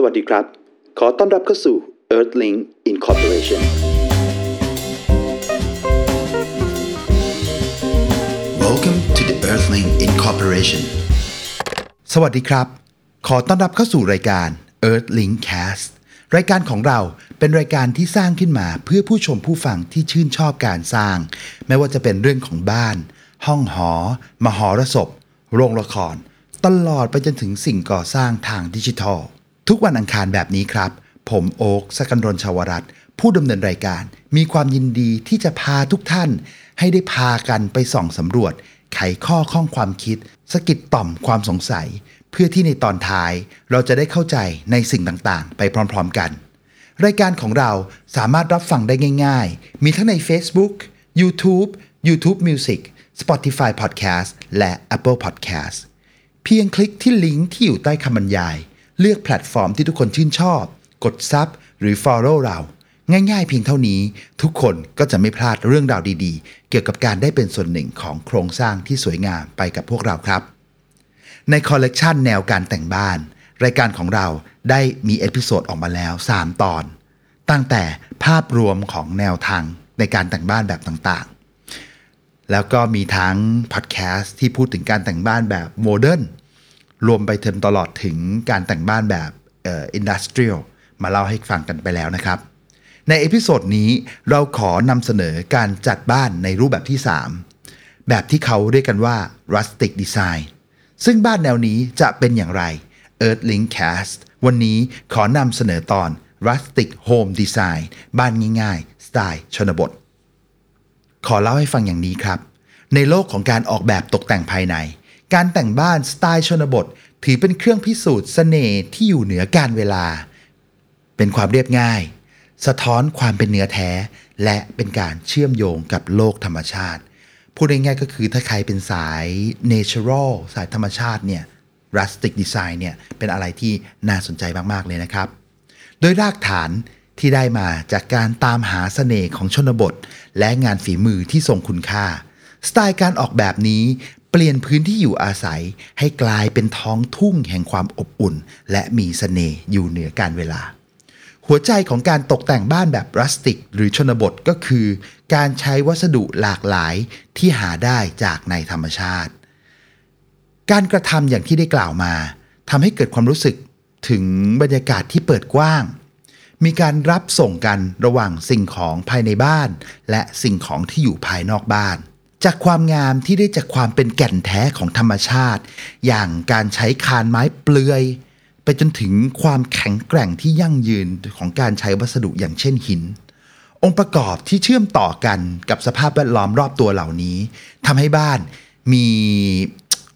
สวัสดีครับ ขอต้อนรับเข้าสู่ Earthlink Incorporation Welcome to the Earthlink Incorporation สวัสดีครับ ขอต้อนรับเข้าสู่รายการ Earthlink Cast รายการของเราเป็นรายการที่สร้างขึ้นมาเพื่อผู้ชมผู้ฟังที่ชื่นชอบการสร้าง ไม่ว่าจะเป็นเรื่องของบ้าน ห้องหอ มหรสพ โรงละคร ตลอดไปจนถึงสิ่งก่อสร้างทางดิจิทัล ทุกวันอังคารแบบนี้ครับ ผมโอ๊กสกันรนชาวรัตผู้ดำเนินรายการ มีความยินดีที่จะพาทุกท่าน ให้ได้พากันไปส่องสำรวจ ไขข้อข้องความคิดสะกิดต่อมความสงสัย เพื่อที่ในตอนท้าย เราจะได้เข้าใจในสิ่งต่างๆ ไปพร้อมๆกัน รายการของเราสามารถรับฟังได้ง่าย ๆ มีทั้งใน Facebook YouTube YouTube Music Spotify Podcast และ Apple Podcast เพียงคลิกที่ลิงก์ที่อยู่ใต้คำบรรยาย เลือกแพลตฟอร์มที่ทุกคนชื่นชอบ กด sub หรือ Follow เรา ง่ายๆเพียงเท่านี้ ทุกคนก็จะไม่พลาดเรื่องราวดีๆ เกี่ยวกับการได้เป็นส่วนหนึ่งของโครงสร้างที่สวยงามไปกับพวกเราครับ ในคอลเลกชันแนวการแต่งบ้าน รายการของเราได้มี episode ออกมาแล้ว 3 ตอน ตั้งแต่ภาพรวมของแนวทางในการแต่งบ้านแบบต่างๆ แล้วก็มีทั้งพอดแคสต์ที่พูดถึงการแต่งบ้านแบบโมเดิร์น รวมไปถึงตลอดถึงการแต่งบ้านแบบ industrial มาเล่าให้ฟังกันไปแล้วนะครับ ใน episode นี้เราขอนำเสนอการจัดบ้านในรูปแบบที่ 3 แบบที่เขาเรียกกันว่า rustic design ซึ่งบ้านแนวนี้จะเป็นอย่างไร Earthlink Cast วันนี้ขอนำเสนอตอน rustic home design บ้านง่ายๆ สไตล์ชนบท ขอเล่าให้ฟังอย่างนี้ครับ ในโลกของการออกแบบตกแต่งภายใน การแต่งบ้านสไตล์ชนบท ถือเป็นเครื่องพิสูจน์เสน่ห์ที่อยู่เหนือการเวลา เป็นความเรียบง่าย สะท้อนความเป็นเนื้อแท้ และเป็นการเชื่อมโยงกับโลกธรรมชาติ พูดง่ายๆก็คือถ้าใครเป็นสาย natural สายธรรมชาติเนี่ย rustic design เนี่ยเป็นอะไรที่น่าสนใจมากๆเลยนะครับ โดยรากฐานที่ได้มาจากการตามหาเสน่ห์ของชนบท และงานฝีมือที่ทรงคุณค่า สไตล์การออกแบบนี้ เปลี่ยนพื้นที่อยู่อาศัยให้กลายเป็นท้องทุ่งแห่งความอบอุ่น และมีเสน่ห์อยู่เหนือการเวลา หัวใจของการตกแต่งบ้านแบบรัสติก หรือชนบทก็คือ การใช้วัสดุหลากหลายที่หาได้จากในธรรมชาติ การกระทำอย่างที่ได้กล่าวมาทำให้เกิดความรู้สึกถึงบรรยากาศที่เปิดกว้าง มีการรับส่งกันระหว่างสิ่งของภายในบ้าน และสิ่งของที่อยู่ภายนอกบ้าน จากความงามที่ได้จากความเป็นแก่นแท้ของธรรมชาติ อย่างการใช้คานไม้เปลือย ไปจนถึงความแข็งแกร่งที่ยั่งยืนของการใช้วัสดุอย่างเช่นหิน องค์ประกอบที่เชื่อมต่อกันกับสภาพแวดล้อมรอบตัวเหล่านี้ทำให้บ้านมี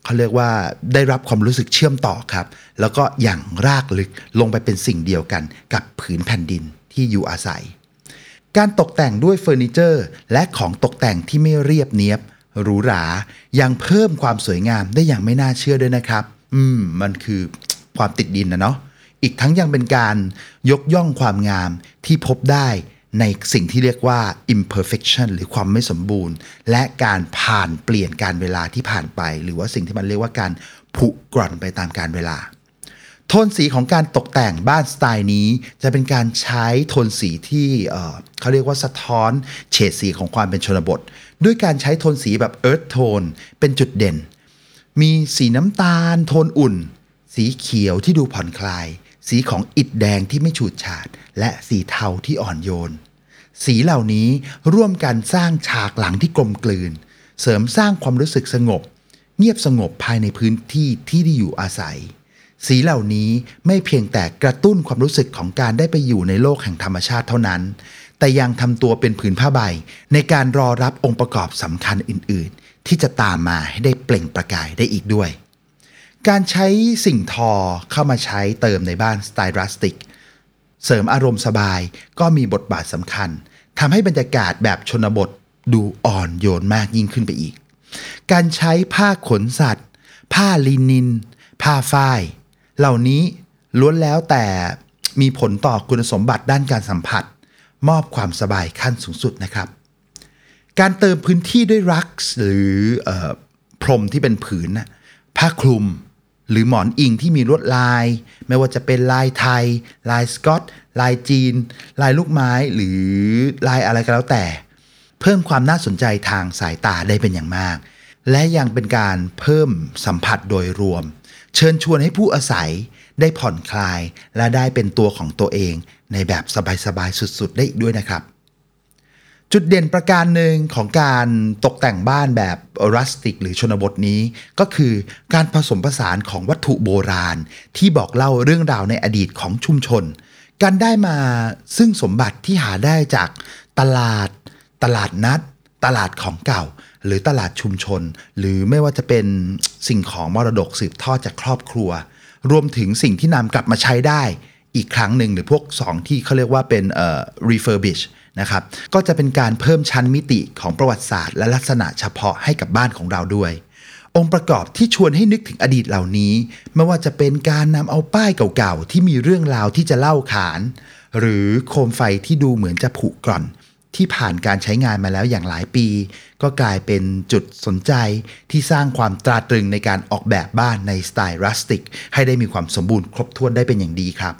เขาเรียกว่าได้รับความรู้สึกเชื่อมต่อครับ แล้วก็อย่างรากลึกลงไปเป็นสิ่งเดียวกันกับผืนแผ่นดินที่อยู่อาศัย การตกแต่งด้วยเฟอร์นิเจอร์ และของตกแต่งที่ไม่เรียบเนียบหรูหรายังเพิ่มความสวยงามได้อย่างไม่น่าเชื่อด้วยนะครับ อืม มันคือความติดดินนะเนาะอีกทั้งยังเป็นการยกย่องความงามที่พบได้ในสิ่งที่เรียกว่า imperfection หรือความไม่สมบูรณ์ และการผ่านเปลี่ยนการเวลาที่ผ่านไป หรือว่าสิ่งที่มันเรียกว่าการผุกร่อนไปตามการเวลา โทนสีของการตกแต่งบ้านสไตล์นี้ จะเป็นการใช้โทนสีที่เเขาเรียกว่าสะท้อนเฉดสีของความเป็นชนบท ด้วยการใช้โทนสีแบบ earth tone เป็นจุดเด่น มีสีน้ำตาล โทนอุ่น สีเขียวที่ดูผ่อนคลาย สีของอิฐแดงที่ไม่ฉูดฉาด และสีเทาที่อ่อนโยน สีเหล่านี้ร่วมกันสร้างฉากหลังที่กลมกลืน เสริมสร้างความรู้สึกสงบ เงียบสงบภายในพื้นที่ที่ได้อยู่อาศัย สีเหล่านี้ไม่เพียงแต่กระตุ้นความรู้สึกของการได้ไปอยู่ในโลกแห่งธรรมชาติเท่านั้น แต่ยังทำตัวเป็นผืนผ้าใบ ในการรอรับองค์ประกอบสำคัญอื่น ๆ ที่จะตามมาให้ได้เปล่งประกายได้อีกด้วย การใช้สิ่งทอเข้ามาใช้เติมในบ้านสไตล์รัสติก เสริมอารมณ์สบายก็มีบทบาทสำคัญทำให้บรรยากาศแบบชนบทดูอ่อนโยนมากยิ่งขึ้นไปอีก การใช้ผ้าขนสัตว์ ผ้าลินิน ผ้าฝ้าย เหล่านี้ล้วนแล้วแต่มีผลต่อคุณสมบัติด้านการสัมผัส มอบความสบายขั้นสูงสุดนะครับ การเติมพื้นที่ด้วยรักหรืออพรมที่เป็นผืนผ้าคลุม หรือหมอนอิงที่มีลวดลาย ไม่ว่าจะเป็นลายไทย ลายสกอต ลายจีน ลายลูกไม้หรือลายอะไรก็แล้วแต่ เพิ่มความน่าสนใจทางสายตาได้เป็นอย่างมาก และยังเป็นการเพิ่มสัมผัสโดยรวม เชิญชวนให้ผู้อาศัยได้ผ่อนคลายและได้เป็นตัวของตัวเองในแบบสบายๆสุดๆ ได้อีกด้วยนะครับ จุดเด่นประการหนึ่งของการตกแต่งบ้านแบบรัสติก หรือชนบทนี้ ก็คือการผสมผสานของวัตถุโบราณ ที่บอกเล่าเรื่องราวในอดีตของชุมชน การได้มาซึ่งสมบัติที่หาได้จากตลาด ตลาดนัด ตลาดของเก่า หรือตลาดชุมชน หรือไม่ว่าจะเป็นสิ่งของมรดกสืบทอดจากครอบครัว รวมถึงสิ่งที่นำกลับมาใช้ได้อีกครั้งหนึ่งหรือพวก 2 ที่เขาเรียกว่าเป็นเอ่อ refurbish นะครับก็จะเป็นการเพิ่มชั้นมิติของประวัติศาสตร์ และลักษณะเฉพาะให้กับบ้านของเราด้วย องค์ประกอบที่ชวนให้นึกถึงอดีตเหล่านี้ ไม่ว่าจะเป็นการนำเอาป้ายเก่าๆ ที่มีเรื่องราวที่จะเล่าขาน หรือโคมไฟที่ดูเหมือนจะผุกร่อน ที่ผ่านการใช้งานมาแล้วอย่างหลายปี ก็กลายเป็นจุดสนใจที่สร้างความตราตรึงในการออกแบบบ้านในสไตล์ rustic ให้ได้มีความสมบูรณ์ครบถ้วนได้เป็นอย่างดีครับ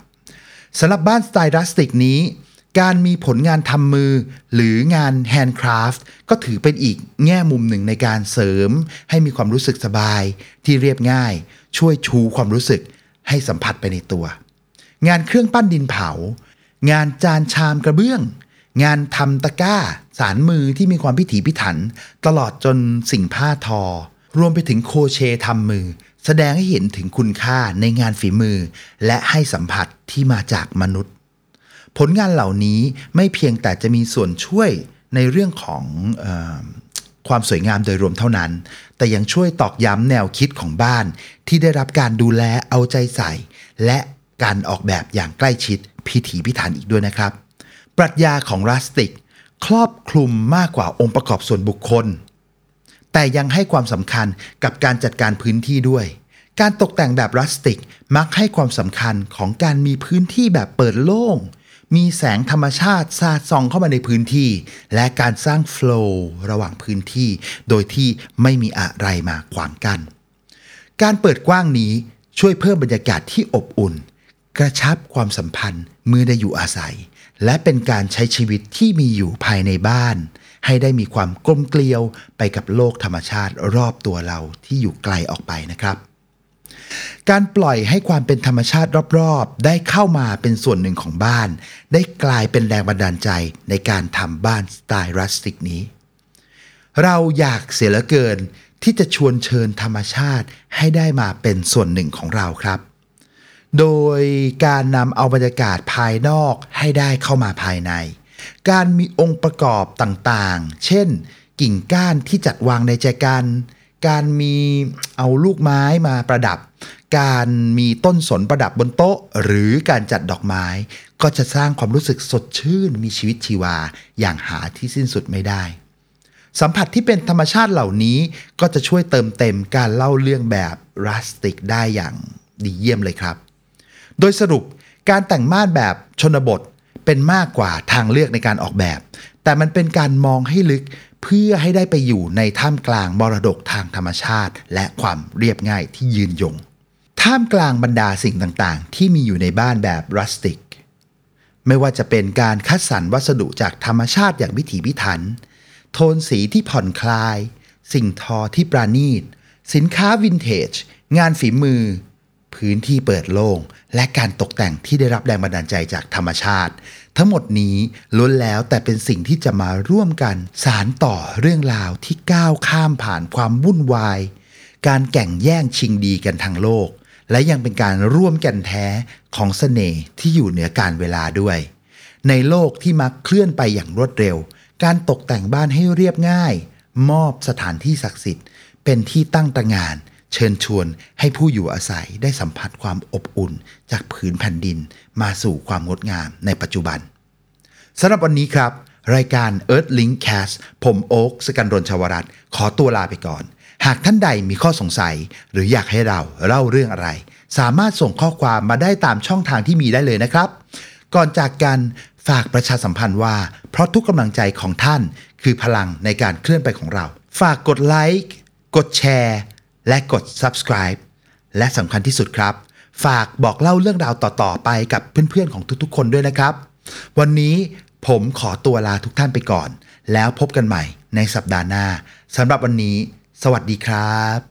สำหรับบ้านสไตล์ rustic นี้ การมีผลงานทำมือ หรืองาน handcraft ก็ถือเป็นอีกแง่มุมหนึ่งในการเสริม ให้มีความรู้สึกสบาย ที่เรียบง่าย ช่วยชูความรู้สึก ให้สัมผัสไปในตัว งานเครื่องปั้นดินเผา งานจานชามกระเบื้อง งานทำตะกร้า สารมือที่มีความพิถีพิถัน ตลอดจนสิ่งผ้าทอ รวมไปถึงโคเชทำมือ แสดงให้เห็นถึงคุณค่าในงานฝีมือ และให้สัมผัสที่มาจากมนุษย์ ผลงานเหล่านี้ไม่เพียงแต่จะมีส่วนช่วยในเรื่องของออความสวยงามโดยรวมเท่านั้น แต่ยังช่วยตอกย้ำแนวคิดของบ้าน ที่ได้รับการดูแลเอาใจใส่ และการออกแบบอย่างใกล้ชิดพิถีพิถันอีกด้วยนะครับ ปรัชญาของรัสติก ครอบคลุมมากกว่าองค์ประกอบส่วนบุคคล แต่ยังให้ความสำคัญกับการจัดการพื้นที่ด้วย การตกแต่งแบบรัสติกมักให้ความสำคัญของการมีพื้นที่แบบเปิดโล่ง มีแสงธรรมชาติสาดส่องเข้ามาในพื้นที่ และการสร้างโฟลว์ระหว่างพื้นที่ โดยที่ไม่มีอะไรมาขวางกัน้นการเปิดกว้างนี้ช่วยเพิ่มบรรยากาศที่อบอุ่น กระชับความสัมพันธ์เมื่อได้อยู่อาศัย และเป็นการใช้ชีวิตที่มีอยู่ภายในบ้าน ให้ได้มีความกลมเกลียวไปกับโลกธรรมชาติรอบตัวเราที่อยู่ไกลออกไปนะครับ การปล่อยให้ความเป็นธรรมชาติรอบๆ ได้เข้ามาเป็นส่วนหนึ่งของบ้าน ได้กลายเป็นแรงบันดาลใจในการทำบ้านสไตล์รัสติกนี้ เราอยากเสียเหลือเกินที่จะชวนเชิญธรรมชาติให้ได้มาเป็นส่วนหนึ่งของเราครับ โดยการนำเอาบรรยากาศภายนอกให้ได้เข้ามาภายใน การมีองค์ประกอบต่างๆ เช่น กิ่งก้านที่จัดวางในใจกัน การมีเอาลูกไม้มาประดับ การมีต้นสนประดับบนโต๊ะ หรือการจัดดอกไม้ ก็จะสร้างความรู้สึกสดชื่นมีชีวิตชีวาอย่างหาที่สิ้นสุดไม่ได้สัมผัสที่เป็นธรรมชาติเหล่านี้ก็จะช่วยเติมเต็มการเล่าเรื่องแบบรัสติกได้อย่างดีเยี่ยมเลยครับ โดยสรุปการแต่งม่านแบบชนบทเป็นมากกว่าทางเลือกในการออกแบบ แต่มันเป็นการมองให้ลึกเพื่อให้ได้ไปอยู่ในท่ามกลางมรดกทางธรรมชาติ และความเรียบง่ายที่ยืนยง ท่ามกลางบรรดาสิ่งต่างๆ ที่มีอยู่ในบ้านแบบรัสติก ไม่ว่าจะเป็นการคัดสรรวัสดุจากธรรมชาติอย่างพิถีพิถัน โทนสีที่ผ่อนคลาย สิ่งทอที่ปราณีต สินค้าวินเทจ งานฝีมือ พื้นที่เปิดโล่ง และการตกแต่งที่ได้รับแรงบันดาลใจจากธรรมชาติ ทั้งหมดนี้ล้วนแล้วแต่เป็นสิ่งที่จะมาร่วมกัน สารต่อเรื่องราวที่ก้าวข้ามผ่านความวุ่นวาย การแข่งแย่งชิงดีกันทางโลก และยังเป็นการร่วมกันแท้ของเสน่ห์ที่อยู่เหนือการเวลาด้วย ในโลกที่มักเคลื่อนไปอย่างรวดเร็ว การตกแต่งบ้านให้เรียบง่าย มอบสถานที่ศักดิ์สิทธิ์ เป็นที่ตั้งตระงาน เชิญชวนให้ผู้อยู่อาศัยได้สัมผัสความอบอุ่น จากผืนแผ่นดินมาสู่ความงดงามในปัจจุบันสำหรับวันนี้ครับ รายการ Earth Link Cast ผมโอ๊คสกันรนชวรัตขอตัวลาไปก่อน หากท่านใดมีข้อสงสัย หรืออยากให้เราเล่าเรื่องอะไร สามารถส่งข้อความมาได้ตามช่องทางที่มีได้เลยนะครับ ก่อนจากกันฝากประชาสัมพันธ์ว่า เพราะทุกกำลังใจของท่าน คือพลังในการเคลื่อนไปของเรา ฝากกดไลค์กดแชร์ และกด subscribe และสำคัญที่สุดครับ ฝากบอกเล่าเรื่องราวต่อๆไปกับเพื่อนๆของทุกๆ คนด้วยนะครับ วันนี้ผมขอตัวลาทุกท่านไปก่อน แล้วพบกันใหม่ในสัปดาห์หน้าสำหรับวันนี้ สวัสดีครับ